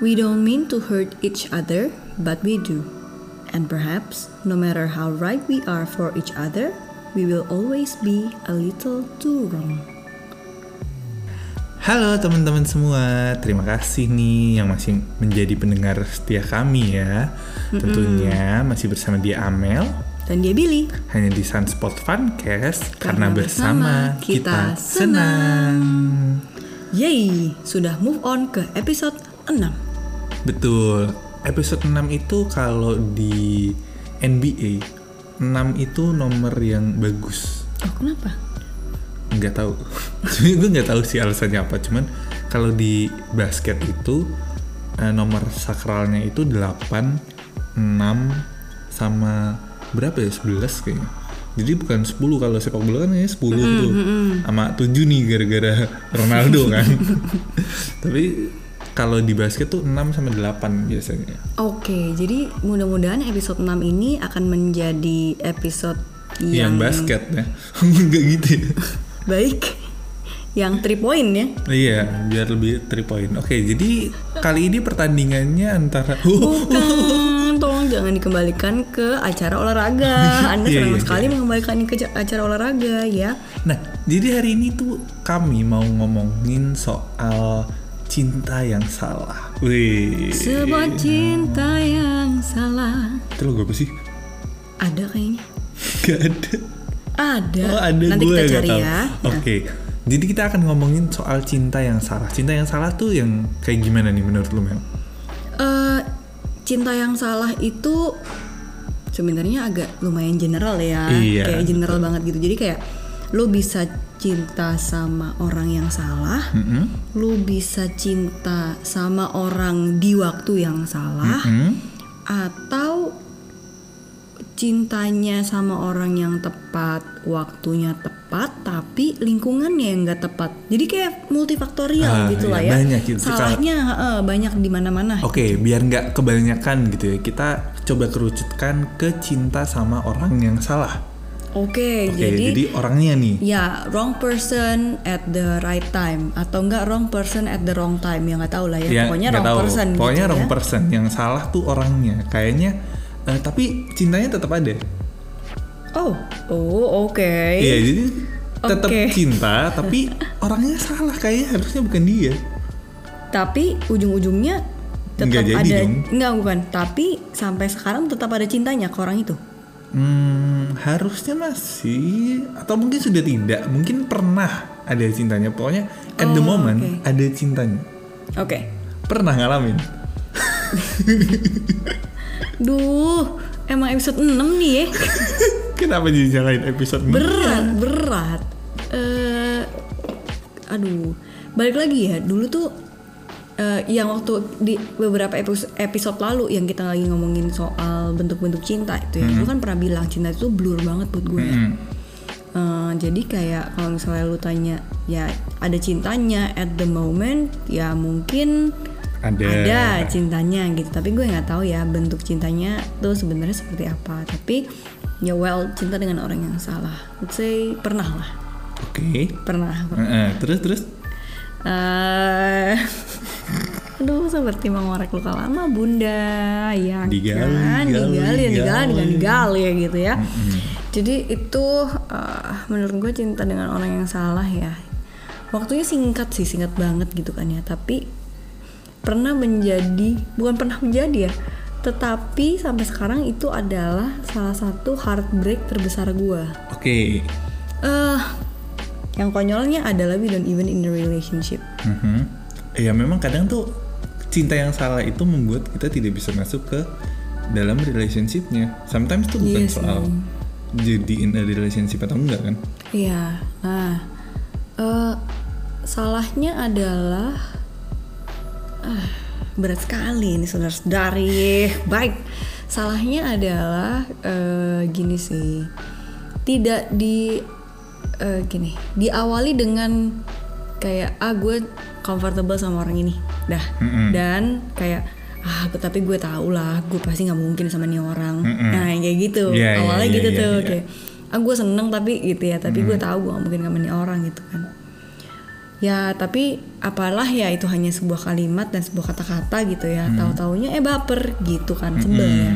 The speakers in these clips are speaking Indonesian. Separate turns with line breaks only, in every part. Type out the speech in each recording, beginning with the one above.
We don't mean to hurt each other, but we do. And perhaps, no matter how right we are for each other, we will always be a little too wrong.
Halo teman-teman semua, terima kasih nih yang masih menjadi pendengar setia kami ya. Tentunya masih bersama dia Amel,
Dan dia Billy.
hanya di Sunspot Funcast
Karena
karena, bersama
bersama
kita,
kita
senang.
Yeay, sudah move on ke episode 6.
Betul. Episode 6 itu kalau di NBA 6 itu nomor yang bagus.
Oh, kenapa?
nggak tahu Sebenarnya gue nggak tahu sih alasannya apa cuman kalau di basket itu eh, nomor sakralnya itu 8 6 sama berapa ya 11 kayaknya jadi bukan 10 kalau sepak bola kan ya 10 tuh sama 7 nih gara-gara Ronaldo kan tapi kalau di basket tuh 6 sama 8 biasanya
Oke, jadi mudah-mudahan episode 6 ini akan menjadi episode
yang,
yang,
basket ya nggak gitu ya
baik, yang 3 point ya.
Iya, biar lebih 3 point. Oke, jadi kali ini pertandingannya antara
Bukan, tolong jangan dikembalikan ke acara olahraga. Anda
Iya,
senang
iya,
sekali
iya.
mengembalikan ke ca- acara olahraga ya.
Nah, jadi hari ini tuh kami mau ngomongin soal cinta yang salah. Wih.
Sebuah cinta yang salah.
Itu lo apa sih?
Ada kayaknya.
Gak ada.
Ada.
Oh, ada
Nanti
gue
kita cari
tahu.
ya.
Oke. Jadi kita akan ngomongin soal cinta yang salah. Cinta yang salah tuh yang kayak gimana nih menurut lu, Mel?
Eh, cinta yang salah itu sebenarnya agak lumayan general ya,
Iya,
kayak general banget gitu. Jadi kayak lu bisa cinta sama orang yang salah,
Mm-mm.
lu bisa cinta sama orang di waktu yang salah,
Mm-mm.
atau cintanya sama orang yang tepat, waktunya tepat, tapi lingkungannya yang nggak tepat. Jadi kayak multifaktorial
Ah,
gitu lah
iya,
ya.
banyak gitu.
Salahnya heeh, banyak di mana-mana.
Oke, biar nggak kebanyakan gitu ya, kita coba kerucutkan ke cinta sama orang yang salah.
Oke,
Oke,
jadi,
jadi, orangnya nih.
ya wrong person at the right time atau enggak wrong person at the wrong time ya nggak tahu lah ya.
Ya,
Pokoknya wrong
tahu.
person
Pokoknya
gitu
wrong
ya.
person. Yang salah tuh orangnya. Kayaknya, eh, tapi cintanya tetap ada.
Oh, oh oke.
Iya, jadi tetap
Oke.
cinta, tapi orangnya salah. Kayaknya harusnya bukan dia.
Tapi ujung-ujungnya tetap ada
dong.
enggak bukan, tapi sampai sekarang tetap ada cintanya ke orang itu.
Hmm, harusnya masih, atau mungkin sudah tidak. Mungkin pernah ada cintanya. Pokoknya at the
Oh,
moment
oke.
ada cintanya.
Oke.
Pernah ngalamin?
Duh, emang episode 6 nih ya.
Kenapa jadi nyalain episode ini?
berat berat eh aduh balik lagi ya dulu tuh eh, yang waktu di beberapa episode, lalu yang kita lagi ngomongin soal bentuk-bentuk cinta itu ya lu kan pernah bilang cinta itu blur banget buat gue ya.
Hmm.
Eh, jadi kayak kalau misalnya lu tanya ya ada cintanya at the moment ya mungkin
Ada.
ada cintanya gitu tapi gue nggak tahu ya bentuk cintanya tuh sebenarnya seperti apa tapi ya well cinta dengan orang yang salah let's say pernah lah
Oke.
pernah
Heeh, terus terus.
eh aduh seperti mengorek luka lama bunda? Ya
Digali,
kan
digali,
digali digali
digali.
digali, digali ya gitu ya. Jadi itu eh, menurut gue cinta dengan orang yang salah ya. Waktunya singkat sih singkat banget gitu kan ya. Tapi pernah menjadi bukan pernah menjadi ya tetapi sampai sekarang itu adalah salah satu heartbreak terbesar gue
Oke.
eh yang konyolnya adalah we don't even in the relationship.
Mhm. Ya memang kadang tuh cinta yang salah itu membuat kita tidak bisa masuk ke dalam relationshipnya. Sometimes tuh bukan
Iya sih.
soal jadi in a relationship atau enggak kan?
Iya, nah eh, salahnya adalah ah, berat sekali ini saudara-saudari. Baik, salahnya adalah eh, gini sih, tidak di eh, gini diawali dengan kayak ah gue comfortable sama orang ini, dah,
Mm-mm.
dan kayak ah tapi gue tau lah gue pasti nggak mungkin sama nih orang.
Mm-mm.
nah yang kayak gitu.
Iya, iya,
awalnya
iya,
gitu
iya,
tuh
iya.
kayak ah gue seneng tapi gitu ya. Tapi gue tahu gue gak mungkin sama nih orang gitu kan. Ya tapi apalah ya itu hanya sebuah kalimat dan sebuah kata-kata gitu ya. Tahu taunya eh baper gitu kan sebel ya.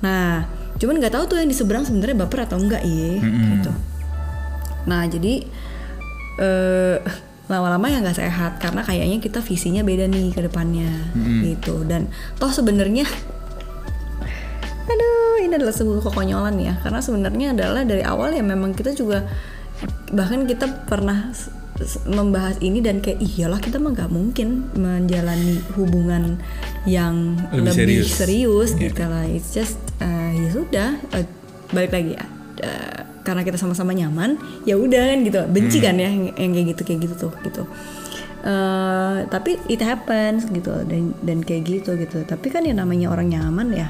Nah cuman nggak tahu tuh yang di seberang sebenarnya baper atau enggak iya gitu. Nah jadi eh lama-lama ya nggak sehat karena kayaknya kita visinya beda nih ke depannya gitu dan toh sebenarnya aduh ini adalah sebuah kekonyolan ya karena sebenarnya adalah dari awal ya memang kita juga bahkan kita pernah membahas ini dan kayak iyalah kita mah nggak mungkin menjalani hubungan yang
Lebih
lebih,
serius.
serius,
Iya.
gitu lah it's just uh, ya sudah uh, balik lagi ya Uh, karena kita sama-sama nyaman ya udah kan gitu. Benci kan ya yang, yang kayak gitu kayak gitu tuh gitu. Eh, tapi it happens gitu dan dan kayak gitu gitu. Tapi kan yang namanya orang nyaman ya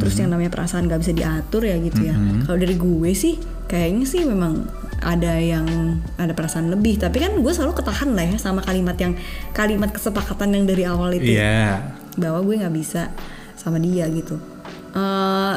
terus yang namanya perasaan gak bisa diatur ya gitu ya. Kalau dari gue sih kayaknya sih memang ada yang ada perasaan lebih. Tapi kan gue selalu ketahan lah ya sama kalimat yang kalimat kesepakatan yang dari awal itu.
Iya.
bahwa gue nggak bisa sama dia gitu. Eh,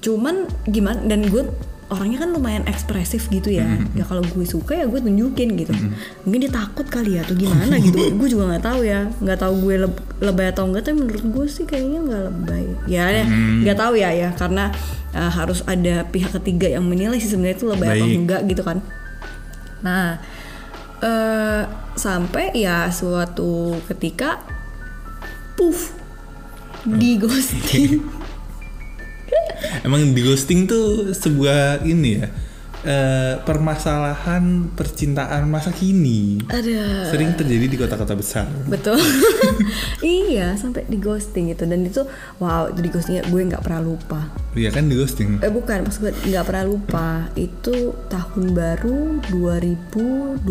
cuman gimana dan gue orangnya kan lumayan ekspresif gitu ya. Ya kalau gue suka ya gue tunjukin gitu. Mungkin dia takut kali ya atau gimana gitu. Gue juga nggak tahu ya. Nggak tahu gue leb- lebay atau enggak tapi menurut gue sih kayaknya nggak lebay. Ya ya, nggak tahu ya ya. Karena eh, harus ada pihak ketiga yang menilai sih sebenarnya itu lebay atau
Baik.
enggak gitu kan. Nah eh sampai ya suatu ketika puff di ghosting
Emang di ghosting tuh sebuah ini ya eh, permasalahan percintaan masa kini.
ada
Sering terjadi di kota-kota besar.
betul iya sampai di ghosting gitu dan itu wow itu di ghostingnya gue nggak pernah lupa
Iya kan di ghosting.
eh bukan maksud gue nggak pernah lupa itu tahun baru 2020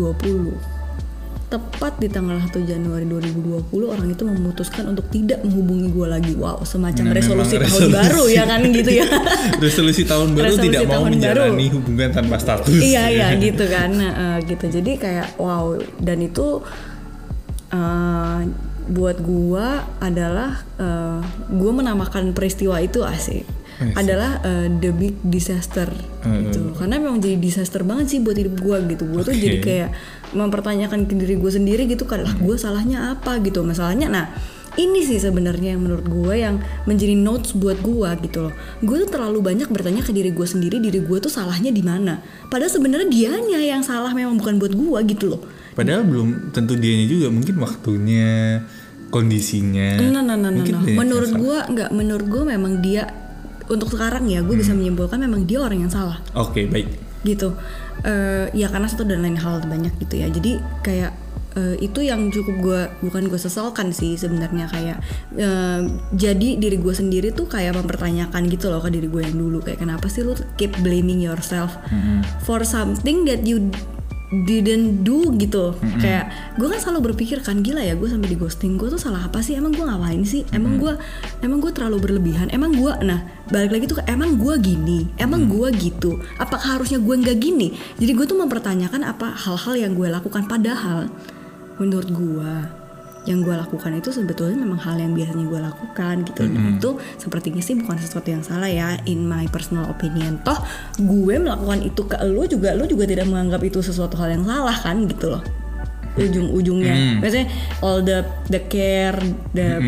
tepat di tanggal 1 Januari 2020 orang itu memutuskan untuk tidak menghubungi gue lagi wow semacam
Nah,
resolusi
memang
tahun
resolusi.
baru ya kan gitu ya
Resolusi tahun baru
Resolusi
tidak mau
tahun
menjalani
baru.
hubungan tanpa status.
iya iya gitu kan Nah, eh, gitu jadi kayak wow dan itu eh, buat gua adalah eh, gua menamakan peristiwa itu asik adalah eh, the big disaster gitu. karena memang jadi disaster banget sih buat hidup gua gitu. Gua tuh
Oke.
jadi kayak mempertanyakan ke diri gue sendiri gitu kan lah gue salahnya apa gitu? Masalahnya nah ini sih sebenarnya yang menurut gue yang menjadi notes buat gue gitu loh. Gue tuh terlalu banyak bertanya ke diri gue sendiri diri gue tuh salahnya di mana. Padahal sebenarnya dianya yang salah memang bukan buat gue gitu loh
Padahal belum tentu dianya juga mungkin waktunya, kondisinya.
nah nah nah nah,
Mungkin
nah.
yang
menurut gue nggak menurut gue memang dia untuk sekarang ya gue bisa menyimpulkan memang dia orang yang salah.
Oke, baik.
gitu. Eh, ya karena satu dan lain hal banyak gitu ya. Jadi kayak eh, itu yang cukup gue bukan gue sesalkan sih sebenarnya. Kayak eh, jadi diri gue sendiri tuh kayak mempertanyakan gitu loh ke diri gue yang dulu. Kayak kenapa sih lu keep blaming yourself for something that you didn't do gitu. Kayak gue kan selalu berpikir kan gila ya gue sampai di ghosting gue tuh salah apa sih? Emang gue ngapain sih? Emang gue emang gue terlalu berlebihan? Emang gue nah balik lagi tuh emang gue gini? Emang gue gitu? Apakah harusnya gue nggak gini? Jadi gue tuh mempertanyakan apa hal-hal yang gue lakukan padahal menurut gue yang gue lakukan itu sebetulnya memang hal yang biasanya gue lakukan gitu. Dan itu sepertinya sih bukan sesuatu yang salah ya. In my personal opinion toh gue melakukan itu ke lu juga lu juga tidak menganggap itu sesuatu hal yang salah kan gitu loh. Ujung-ujungnya. Biasanya all the the care the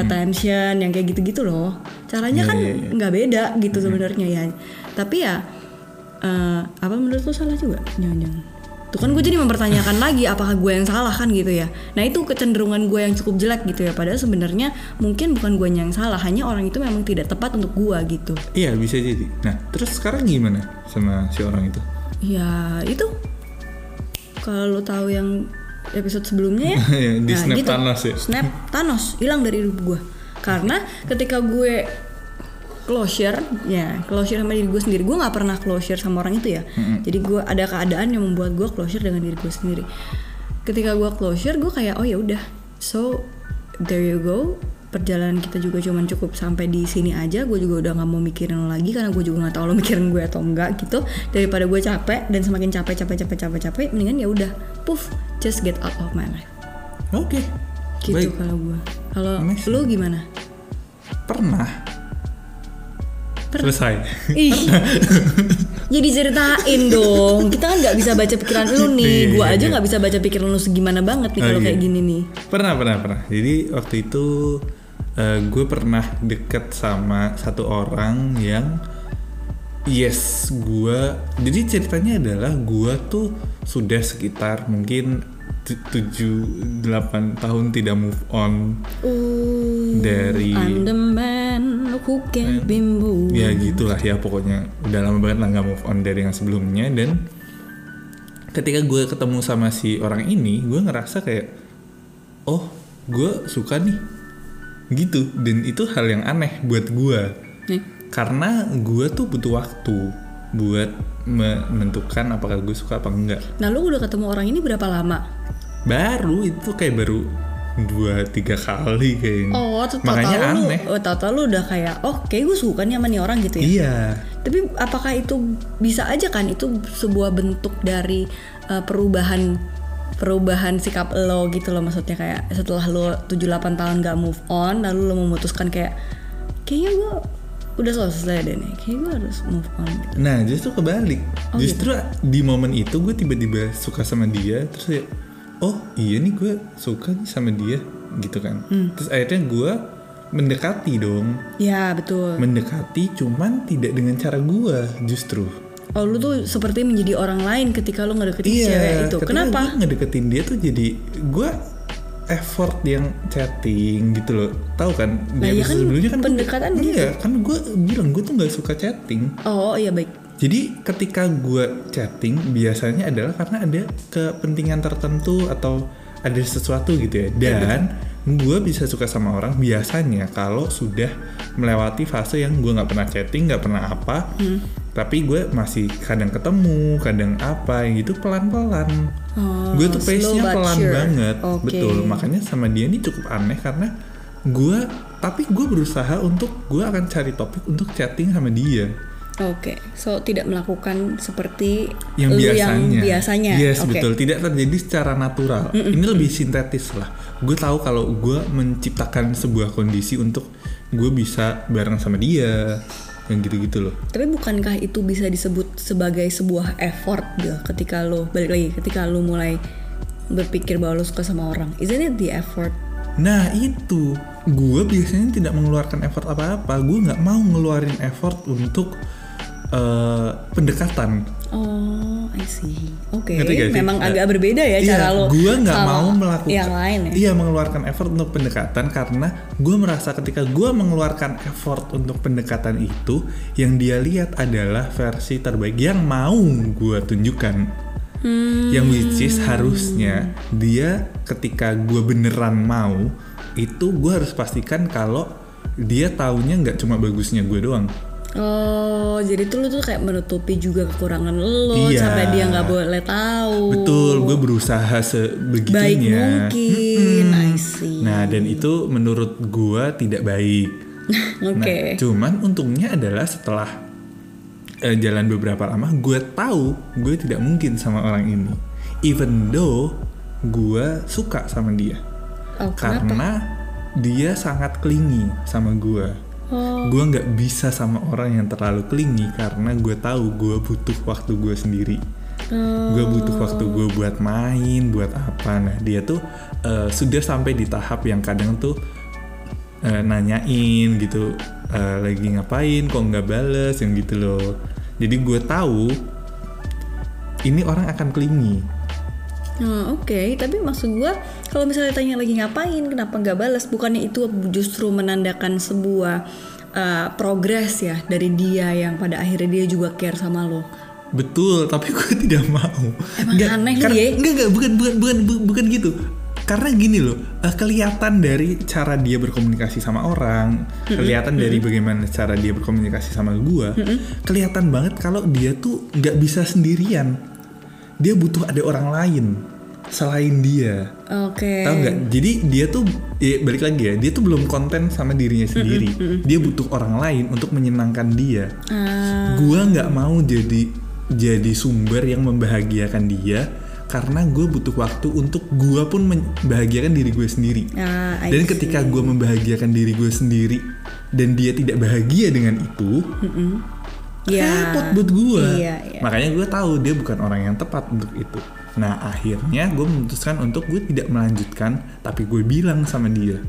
attention yang kayak gitu-gitu loh. Caranya kan nggak beda gitu sebenarnya ya. Tapi ya eh, apa menurut lu salah juga? Jangan-jangan Tuh kan gue jadi mempertanyakan lagi apakah gue yang salah kan gitu ya. Nah itu kecenderungan gue yang cukup jelek gitu ya. Padahal sebenarnya mungkin bukan gue yang salah, hanya orang itu memang tidak tepat untuk gue gitu.
Iya, bisa jadi. Nah, terus sekarang gimana sama si orang itu?
Ya itu kalau lo tahu yang episode sebelumnya ya.
Iya, Di snap Thanos ya?
Snap Thanos hilang dari hidup gue. Karena ketika gue closure ya closure sama diri gue sendiri. Gue nggak pernah closure sama orang itu ya. Jadi gue ada keadaan yang membuat gue closure dengan diri gue sendiri. Ketika gue closure gue kayak oh ya udah so there you go. Perjalanan kita juga cuman cukup sampai di sini aja. Gue juga udah nggak mau mikirin lo lagi karena gue juga nggak tahu lo mikirin gue atau enggak gitu. Daripada gue capek dan semakin capek capek capek capek capek mendingan ya udah puff just get out of my life.
Oke.
gitu
Baik.
kalau gue. Kalau lu gimana?
Pernah. Selesai.
ih Jadi ceritain dong. Kita kan nggak bisa baca pikiran lu nih.
Iya,
Gua
iya,
aja
iya.
nggak bisa baca pikiran lu segimana banget nih
Oh,
kalau kayak gini nih.
Pernah, pernah, pernah. Jadi waktu itu gue pernah deket sama satu orang yang yes, gue. Jadi ceritanya adalah gue tuh sudah sekitar mungkin tu- tujuh delapan tahun tidak move on.
Uh,
dari
I'm the man who can moved.
ya gitulah ya pokoknya. Udah lama banget lah nggak move on dari yang sebelumnya. Dan ketika gue ketemu sama si orang ini gue ngerasa kayak oh gue suka nih. Gitu. Dan itu hal yang aneh buat gue.
Nih.
karena gue tuh butuh waktu buat menentukan apakah gue suka apa enggak.
Nah lu udah ketemu orang ini berapa lama?
Baru itu kayak baru dua tiga kali kayaknya.
Oh, tuh
makanya
lu,
aneh.
oh, tahu-tahu lu udah kayak, oh kayak gue suka nih sama nih orang gitu ya.
iya.
Tapi apakah itu bisa aja kan? Itu sebuah bentuk dari uh, perubahan perubahan sikap lo gitu loh maksudnya kayak setelah lo 7-8 tahun gak move on lalu lo memutuskan kayak kayaknya gue udah selesai deh nih kayak gue harus move on gitu.
Nah justru kebalik.
Oh,
Justru di momen itu gue tiba-tiba suka sama dia Terus ya Oh iya nih gue suka nih sama dia Gitu kan
Hmm.
Terus akhirnya gue mendekati dong
Ya betul.
Mendekati cuman tidak dengan cara gue justru
Oh lu tuh seperti menjadi orang lain ketika lu ngedeketin si cewek itu. Kenapa?
gue ngedeketin dia tuh jadi Gue effort yang chatting gitu loh Tahu kan
Nah, iya
episode
kan
sebelumnya kan
pendekatan
gue,
gitu.
Iya kan gue bilang gue tuh gak suka chatting
Oh iya baik.
Jadi ketika gue chatting biasanya adalah karena ada kepentingan tertentu atau ada sesuatu gitu ya. Dan gue bisa suka sama orang biasanya kalau sudah melewati fase yang gue nggak pernah chatting, nggak pernah apa, tapi gue masih kadang ketemu, kadang apa gitu pelan-pelan.
Oh,
gue tuh pace-nya pelan
sure.
banget,
Oke.
betul. Makanya sama dia ini cukup aneh karena gue, tapi gue berusaha untuk gue akan cari topik untuk chatting sama dia
Oke, so tidak melakukan seperti
yang biasanya.
yang biasanya.
Yes,
Oke.
betul. Tidak terjadi secara natural. Ini lebih sintetis lah. Gue tahu kalau gue menciptakan sebuah kondisi untuk gue bisa bareng sama dia, yang gitu-gitu loh.
Tapi bukankah itu bisa disebut sebagai sebuah effort gitu ketika lo balik lagi ketika lo mulai berpikir bahwa lo suka sama orang. Isn't it the effort?
Nah itu, gue biasanya tidak mengeluarkan effort apa-apa. Gue nggak mau ngeluarin effort untuk eh, pendekatan.
Oh, I see. Oke,
sih?
memang
Nah,
agak berbeda ya
iya,
cara lo.
Gue nggak mau melakukan
yang lain ya.
Iya mengeluarkan effort untuk pendekatan karena gue merasa ketika gue mengeluarkan effort untuk pendekatan itu, yang dia lihat adalah versi terbaik yang mau gue tunjukkan.
Hmm.
Yang which is harusnya dia ketika gue beneran mau itu gue harus pastikan kalau dia taunya nggak cuma bagusnya gue doang.
Oh, jadi tuh lo tuh kayak menutupi juga kekurangan lo
Iya.
sampai dia nggak boleh tahu.
Betul, gue berusaha sebegitunya.
Baik mungkin, I see.
Nah, dan itu menurut gua tidak baik.
Oke.
Nah, cuman untungnya adalah setelah eh, jalan beberapa lama, gue tahu gue tidak mungkin sama orang ini. Even though gue suka sama dia.
Oh, kenapa?
Karena dia sangat clingy sama gue.
Oh,
Gue nggak bisa sama orang yang terlalu clingy karena gue tahu gue butuh waktu gue sendiri.
oh.
gue butuh waktu gue buat main buat apa nah dia tuh eh, sudah sampai di tahap yang kadang tuh eh, nanyain gitu eh, lagi ngapain kok nggak bales yang gitu loh jadi gue tahu ini orang akan clingy
Oh, Oke, tapi maksud gua kalau misalnya tanya lagi ngapain, kenapa nggak balas? Bukannya itu justru menandakan sebuah uh, progres ya dari dia yang pada akhirnya dia juga care sama lo.
betul tapi gue tidak mau.
Emang aneh lu
karena,
ya?
enggak enggak bukan bukan bukan bu- bukan gitu. Karena gini loh eh, kelihatan dari cara dia berkomunikasi sama orang kelihatan dari bagaimana cara dia berkomunikasi sama gua kelihatan banget kalau dia tuh nggak bisa sendirian dia butuh ada orang lain selain dia.
Oke.
tahu nggak? Jadi dia tuh ya balik lagi ya dia tuh belum konten sama dirinya sendiri. dia butuh orang lain untuk menyenangkan dia.
Ah,
gua nggak mau jadi jadi sumber yang membahagiakan dia karena gue butuh waktu untuk gua pun membahagiakan diri gue sendiri.
Ah,
dan
see.
ketika gue membahagiakan diri gue sendiri dan dia tidak bahagia dengan itu
Iya.
repot buat gue
Iya, iya.
makanya gue tahu dia bukan orang yang tepat untuk itu nah akhirnya gue memutuskan untuk gue tidak melanjutkan tapi gue bilang sama dia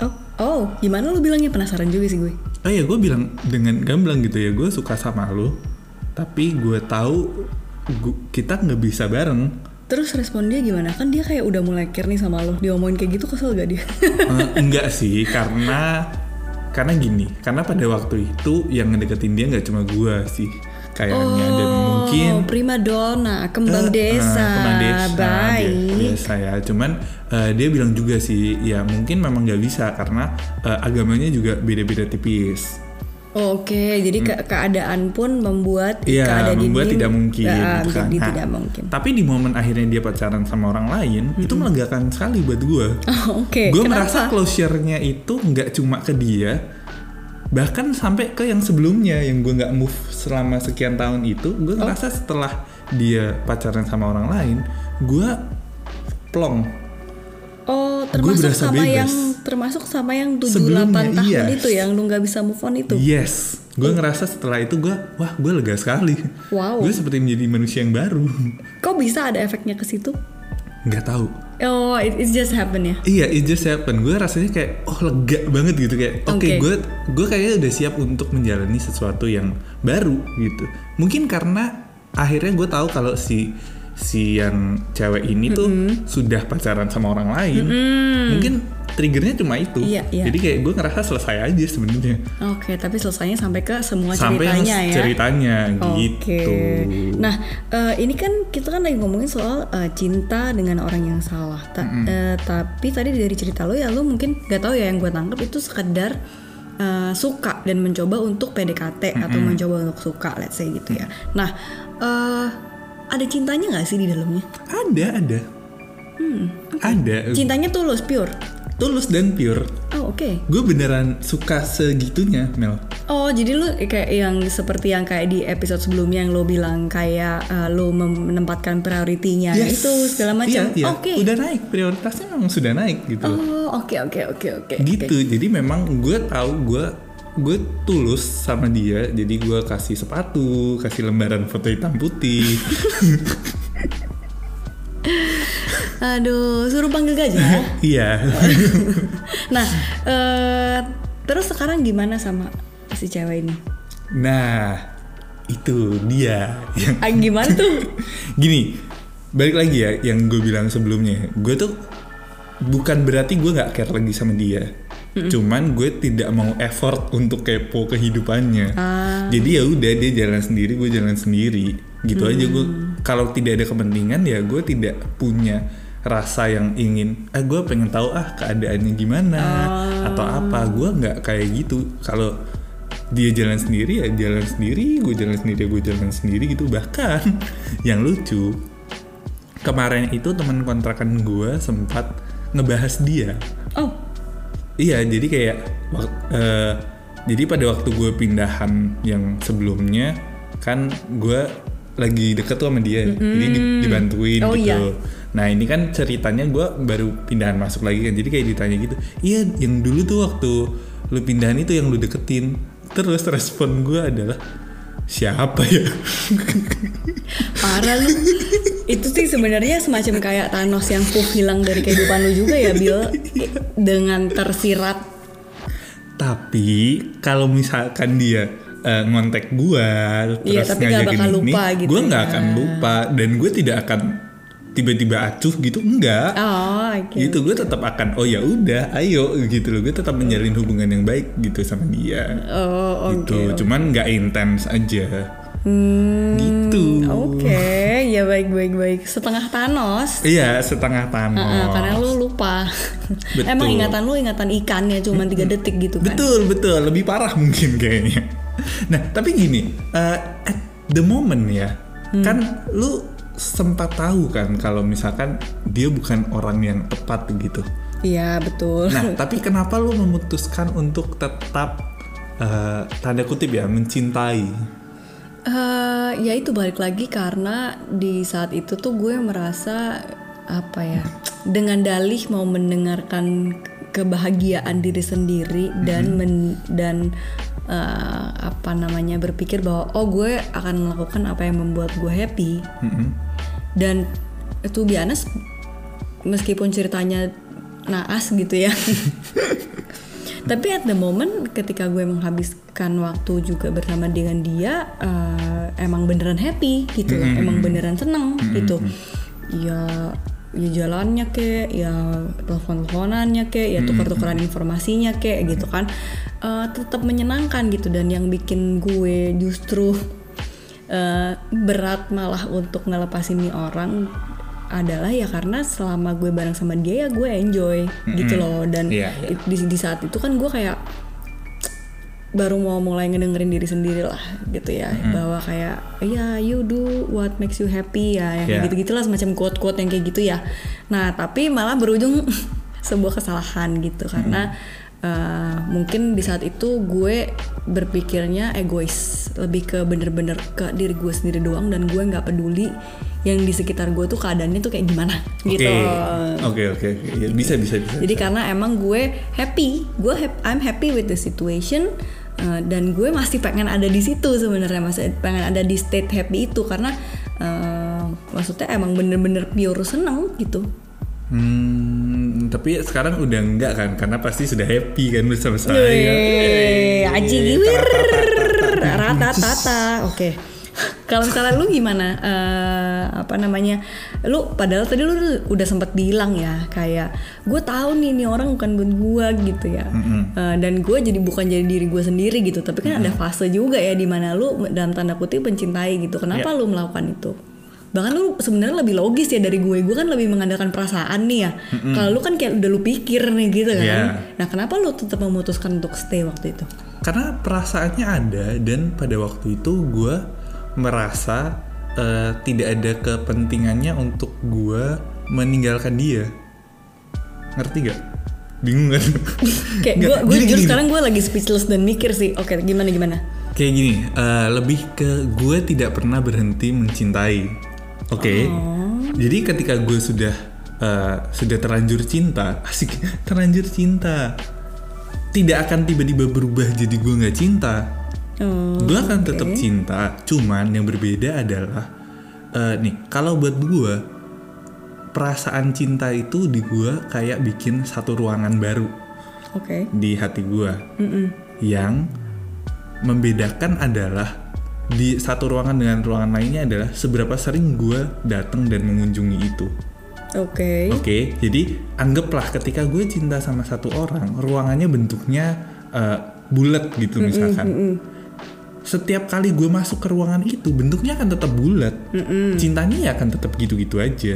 Oh, oh, gimana lu bilangnya penasaran juga sih gue.
oh ya gue bilang dengan gamblang gitu ya gue suka sama lo tapi gue tahu gu- kita nggak bisa bareng
Terus respon dia gimana? Kan dia kayak udah mulai care nih sama lo. Dia ngomongin kayak gitu kesel gak dia?
Eh, enggak sih karena karena gini karena pada waktu itu yang ngedeketin dia nggak cuma gue sih kayaknya dan mungkin
Oh, prima donna, kembang
Eh,
desa.
eh, kembang desa
Baik.
bi- biasa ya cuman eh, dia bilang juga sih ya mungkin memang nggak bisa karena eh, agamanya juga beda-beda tipis
Oke, jadi ke- keadaan pun membuat
Iya,
keadaan
membuat
ini
tidak mungkin gitu kan.
jadi
Nah,
tidak mungkin.
Tapi di momen akhirnya dia pacaran sama orang lain, itu melegakan sekali buat gue.
Oh, Oke,
gue
kenapa?
merasa closure-nya itu nggak cuma ke dia, bahkan sampai ke yang sebelumnya yang gue nggak move selama sekian tahun itu, gue
Oh.
ngerasa setelah dia pacaran sama orang lain, gue plong.
Oh, termasuk sama
bebas.
yang termasuk sama yang 7
Sebelumnya,
8 tahun
iya.
itu yang lu nggak bisa move on itu.
Yes, gue ngerasa setelah itu gue, wah gue lega sekali.
Wow.
Gue seperti menjadi manusia yang baru.
Kok bisa ada efeknya ke situ?
Nggak tahu.
Oh, it, it just happen ya.
Iya, it just happen. Gue rasanya kayak oh lega banget gitu kayak oke
Oke.
gue gue kayaknya udah siap untuk menjalani sesuatu yang baru gitu. Mungkin karena akhirnya gue tahu kalau si si yang cewek ini tuh sudah pacaran sama orang lain. Mungkin triggernya cuma itu.
Iya, iya.
Jadi kayak gue ngerasa selesai aja sebenarnya.
Oke, tapi selesainya sampai ke semua
Sampai
ceritanya ya.
ceritanya
Oke.
gitu.
Nah, eh, ini kan kita kan lagi ngomongin soal eh, cinta dengan orang yang salah. Ta- eh, tapi tadi dari cerita lo ya lo mungkin gak tahu ya yang gue tangkap itu sekedar eh, suka dan mencoba untuk PDKT atau mencoba untuk suka, let's say gitu ya. Nah, eh, ada cintanya nggak sih di dalamnya?
Ada ada.
Hmm,
Ada.
Cintanya tulus, pure.
Tulus dan pure.
Oh, oke.
Gue beneran suka segitunya, Mel.
Oh, jadi lu kayak yang seperti yang kayak di episode sebelumnya yang lo bilang kayak eh, lo menempatkan prioritinya
Yes.
itu segala macam.
Iya, iya.
Oke.
Udah naik prioritasnya memang sudah naik gitu.
Oh, oke oke oke oke.
gitu. Jadi memang gue tahu gue gue tulus sama dia. Jadi gue kasih sepatu, kasih lembaran foto hitam putih.
Aduh, suruh panggil gajah.
iya.
nah, eh terus sekarang gimana sama si cewek ini?
nah, itu dia yang
Ah, gimana tuh?
gini. Balik lagi ya yang gue bilang sebelumnya. Gue tuh bukan berarti gue nggak care lagi sama dia. Cuman gue tidak mau effort untuk kepo kehidupannya.
Ah.
Jadi ya udah dia jalan sendiri, gue jalan sendiri. Gitu aja gue. Kalau tidak ada kepentingan ya gue tidak punya rasa yang ingin. Eh gue pengen tahu ah keadaannya gimana atau apa. Gue nggak kayak gitu. Kalau dia jalan sendiri ya jalan sendiri, gue jalan sendiri, gue jalan sendiri gitu. Bahkan yang lucu kemarin itu teman kontrakan gue sempat ngebahas dia.
Oh,
Iya, jadi kayak eh, jadi pada waktu gue pindahan yang sebelumnya kan gue lagi deket tuh sama dia, jadi di- dibantuin
Oh,
gitu.
iya.
Nah ini kan ceritanya gue baru pindahan masuk lagi kan, jadi kayak ditanya gitu, iya yang dulu tuh waktu lu pindahan itu yang lu deketin, terus respon gue adalah siapa ya?
parah lu. Itu sih sebenarnya semacam kayak Thanos yang puff hilang dari kehidupan lu juga ya, Bill. Dengan tersirat
Tapi kalau misalkan dia eh, ngontek gua
Iya,
terus
tapi nggak
ngajakin
bakal
ini,
lupa gitu
gua nggak
ya.
akan lupa dan gue tidak akan tiba-tiba acuh gitu enggak.
Oh, oke.
Gitu gue tetap akan oh ya udah ayo gitu loh gue tetap menjalin hubungan yang baik gitu sama dia.
Oh, oke.
gitu. Cuman nggak intens aja.
Hmm,
Gitu.
Oke, ya baik baik baik. Setengah Thanos.
Iya, setengah Thanos.
karena lu lupa.
Betul.
Emang ingatan lu ingatan ikannya cuma tiga detik gitu kan.
Betul, betul. Lebih parah mungkin kayaknya. Nah, tapi gini, eh, at the moment ya,
Hmm.
kan lu sempat tahu kan kalau misalkan dia bukan orang yang tepat gitu.
Iya, betul.
Nah, tapi kenapa lu memutuskan untuk tetap eh, tanda kutip ya mencintai?
Eh, ya itu balik lagi karena di saat itu tuh gue merasa apa ya dengan dalih mau mendengarkan kebahagiaan diri sendiri dan men- dan eh, apa namanya berpikir bahwa oh gue akan melakukan apa yang membuat gue happy
Mm-mm.
dan itu biasa meskipun ceritanya naas gitu ya tapi at the moment ketika gue menghabiskan waktu juga bersama dengan dia eh, emang beneran happy gitu loh. Emang beneran seneng gitu. Ya ya jalannya kek ya telepon teleponannya kek ya tukar tukaran informasinya kek gitu kan. Eh, tetap menyenangkan gitu. Dan yang bikin gue justru eh, berat malah untuk ngelepasin nih orang adalah ya karena selama gue bareng sama dia ya gue enjoy gitu loh. Dan
iya.
it- di, di saat itu kan gue kayak baru mau mulai ngedengerin diri sendiri lah gitu ya. Bahwa kayak ya you do what makes you happy ya yang
Iya.
gitu gitulah semacam quote quote yang kayak gitu ya. Nah tapi malah berujung sebuah kesalahan gitu. Karena eh, mungkin di saat itu gue berpikirnya egois. Lebih ke bener-bener ke diri gue sendiri doang dan gue nggak peduli yang di sekitar gue tuh keadaannya tuh kayak gimana
Oke,
gitu
oke, oke, Ya, bisa, bisa, bisa.
jadi karena emang gue happy, gue hap- I'm happy with the situation uh, dan gue masih pengen ada di situ sebenarnya masih pengen ada di state happy itu karena uh, maksudnya emang bener-bener pure seneng gitu.
Hmm, tapi sekarang udah enggak kan, karena pasti sudah happy kan bersama saya.
Yeay, aji giwir,
tatatata.
rata tata, oke. Kalau misalnya lu gimana? Eh, apa namanya? Lu padahal tadi lu udah sempat bilang ya, kayak gue tahu nih nih orang bukan buat gue gitu ya. Eh, dan gue jadi bukan jadi diri gue sendiri gitu. Tapi kan ada fase juga ya di mana lu dalam tanda kutip mencintai gitu. Kenapa lu melakukan itu? Bahkan lu sebenarnya lebih logis ya dari gue. Gue kan lebih mengandalkan perasaan nih ya. Kalau lu kan kayak udah lu pikir nih gitu kan.
Iya.
Nah, kenapa lu tetap memutuskan untuk stay waktu itu?
Karena perasaannya ada dan pada waktu itu gue merasa eh, tidak ada kepentingannya untuk gue meninggalkan dia. Ngerti gak? Bingung kan?
Kayak gue jujur sekarang gue lagi speechless dan mikir sih. Oke, gimana gimana?
Kayak gini, eh, lebih ke gue tidak pernah berhenti mencintai. Oke. Jadi ketika gue sudah eh, sudah terlanjur cinta, asik terlanjur cinta, tidak akan tiba-tiba berubah jadi gue nggak cinta.
Oh,
gue akan tetap cinta, cuman yang berbeda adalah eh, nih kalau buat gue perasaan cinta itu di gue kayak bikin satu ruangan baru
Oke.
di hati gue yang membedakan adalah di satu ruangan dengan ruangan lainnya adalah seberapa sering gue datang dan mengunjungi itu.
Oke.
Oke, jadi anggaplah ketika gue cinta sama satu orang, ruangannya bentuknya eh, bulat gitu misalkan. Setiap kali gue masuk ke ruangan itu, bentuknya akan tetap bulat. Cintanya ya akan tetap gitu-gitu aja.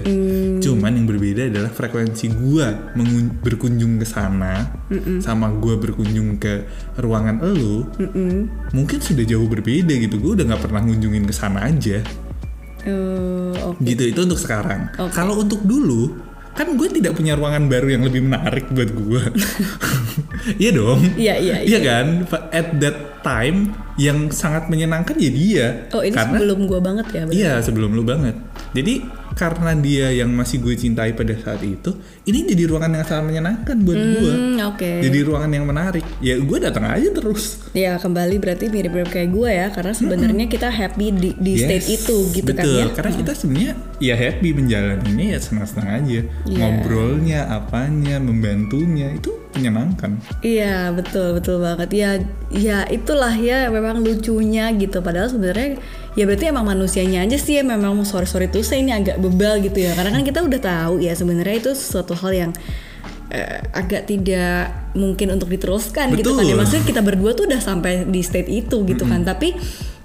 Cuman yang berbeda adalah frekuensi gue berkunjung ke sana, sama gue berkunjung ke ruangan elu, mungkin sudah jauh berbeda gitu. Gue udah nggak pernah ngunjungin ke sana aja
Eh, Oke.
gitu itu untuk sekarang
Oke.
kalau untuk dulu kan gue tidak punya ruangan baru yang lebih menarik buat gue iya dong.
Iya, iya,
iya. Kan? Fa- at that time yang sangat menyenangkan ya dia.
Oh ini
karena
sebelum gue banget ya?
iya sebelum lu banget. Jadi karena dia yang masih gue cintai pada saat itu ini jadi ruangan yang sangat menyenangkan buat gue
Hmm, Oke.
jadi ruangan yang menarik ya gue datang aja terus
Ya kembali berarti mirip-mirip kayak gue ya karena sebenarnya kita happy di, di
Yes,
state itu gitu kan
betul.
ya.
Karena kita sebenarnya ya happy menjalaninya ya senang-senang aja.
Iya.
Ngobrolnya, apanya, membantunya itu menyenangkan.
Iya betul betul banget. Ya ya itulah ya memang lucunya gitu. Padahal sebenarnya ya berarti emang manusianya aja sih ya memang sorry sorry tuh saya ini agak bebal gitu ya. Karena kan kita udah tahu ya sebenarnya itu suatu hal yang eh, agak tidak mungkin untuk diteruskan gitu kan ya.
Betul.
maksudnya kita berdua tuh udah sampai di state itu gitu kan. Tapi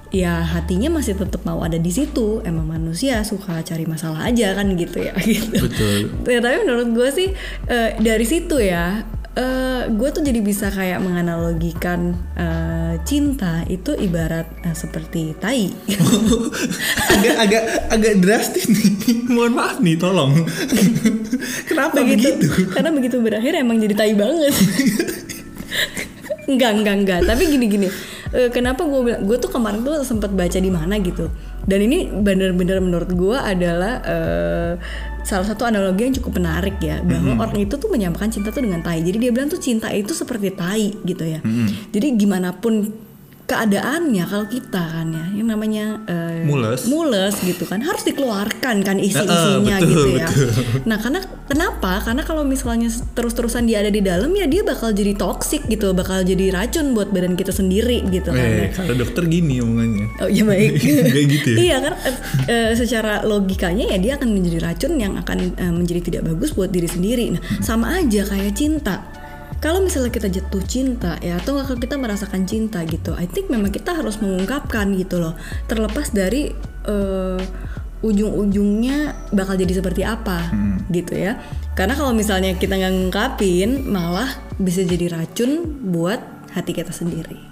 ya hatinya masih tetap mau ada di situ. Emang manusia suka cari masalah aja kan gitu ya gitu.
Betul.
Ya, tapi menurut gue sih eh, dari situ ya, eh, gue tuh jadi bisa kayak menganalogikan eh, cinta itu ibarat eh, seperti tai.
agak agak agak drastis nih. Mohon maaf nih, tolong. Kenapa begitu?
Karena begitu berakhir emang jadi tai banget. enggak enggak enggak. Tapi gini gini. eh, kenapa gue bilang gue tuh kemarin tuh sempat baca di mana gitu. Dan ini bener-bener menurut gue adalah eh, salah satu analogi yang cukup menarik ya bahwa orang itu tuh menyamakan cinta tuh dengan tai. Jadi dia bilang tuh cinta itu seperti tai gitu ya. Jadi gimana pun keadaannya kalau kita kan ya yang namanya eh,
Mules.
mules gitu kan harus dikeluarkan kan isi
Eh,
isinya
eh, betul,
gitu ya
betul.
nah karena kenapa karena kalau misalnya terus terusan dia ada di dalam ya dia bakal jadi toksik gitu bakal jadi racun buat badan kita sendiri gitu kan ya.
Eh, kalau dokter gini omongannya.
Oh iya baik.
Kayak gitu ya?
iya kan eh, eh, secara logikanya ya dia akan menjadi racun yang akan eh, menjadi tidak bagus buat diri sendiri. Nah sama aja kayak cinta. Kalau misalnya kita jatuh cinta ya atau kalau kita merasakan cinta gitu, I think memang kita harus mengungkapkan gitu loh. Terlepas dari eh, ujung-ujungnya bakal jadi seperti apa gitu ya. Karena kalau misalnya kita nggak ngungkapin malah bisa jadi racun buat hati kita sendiri.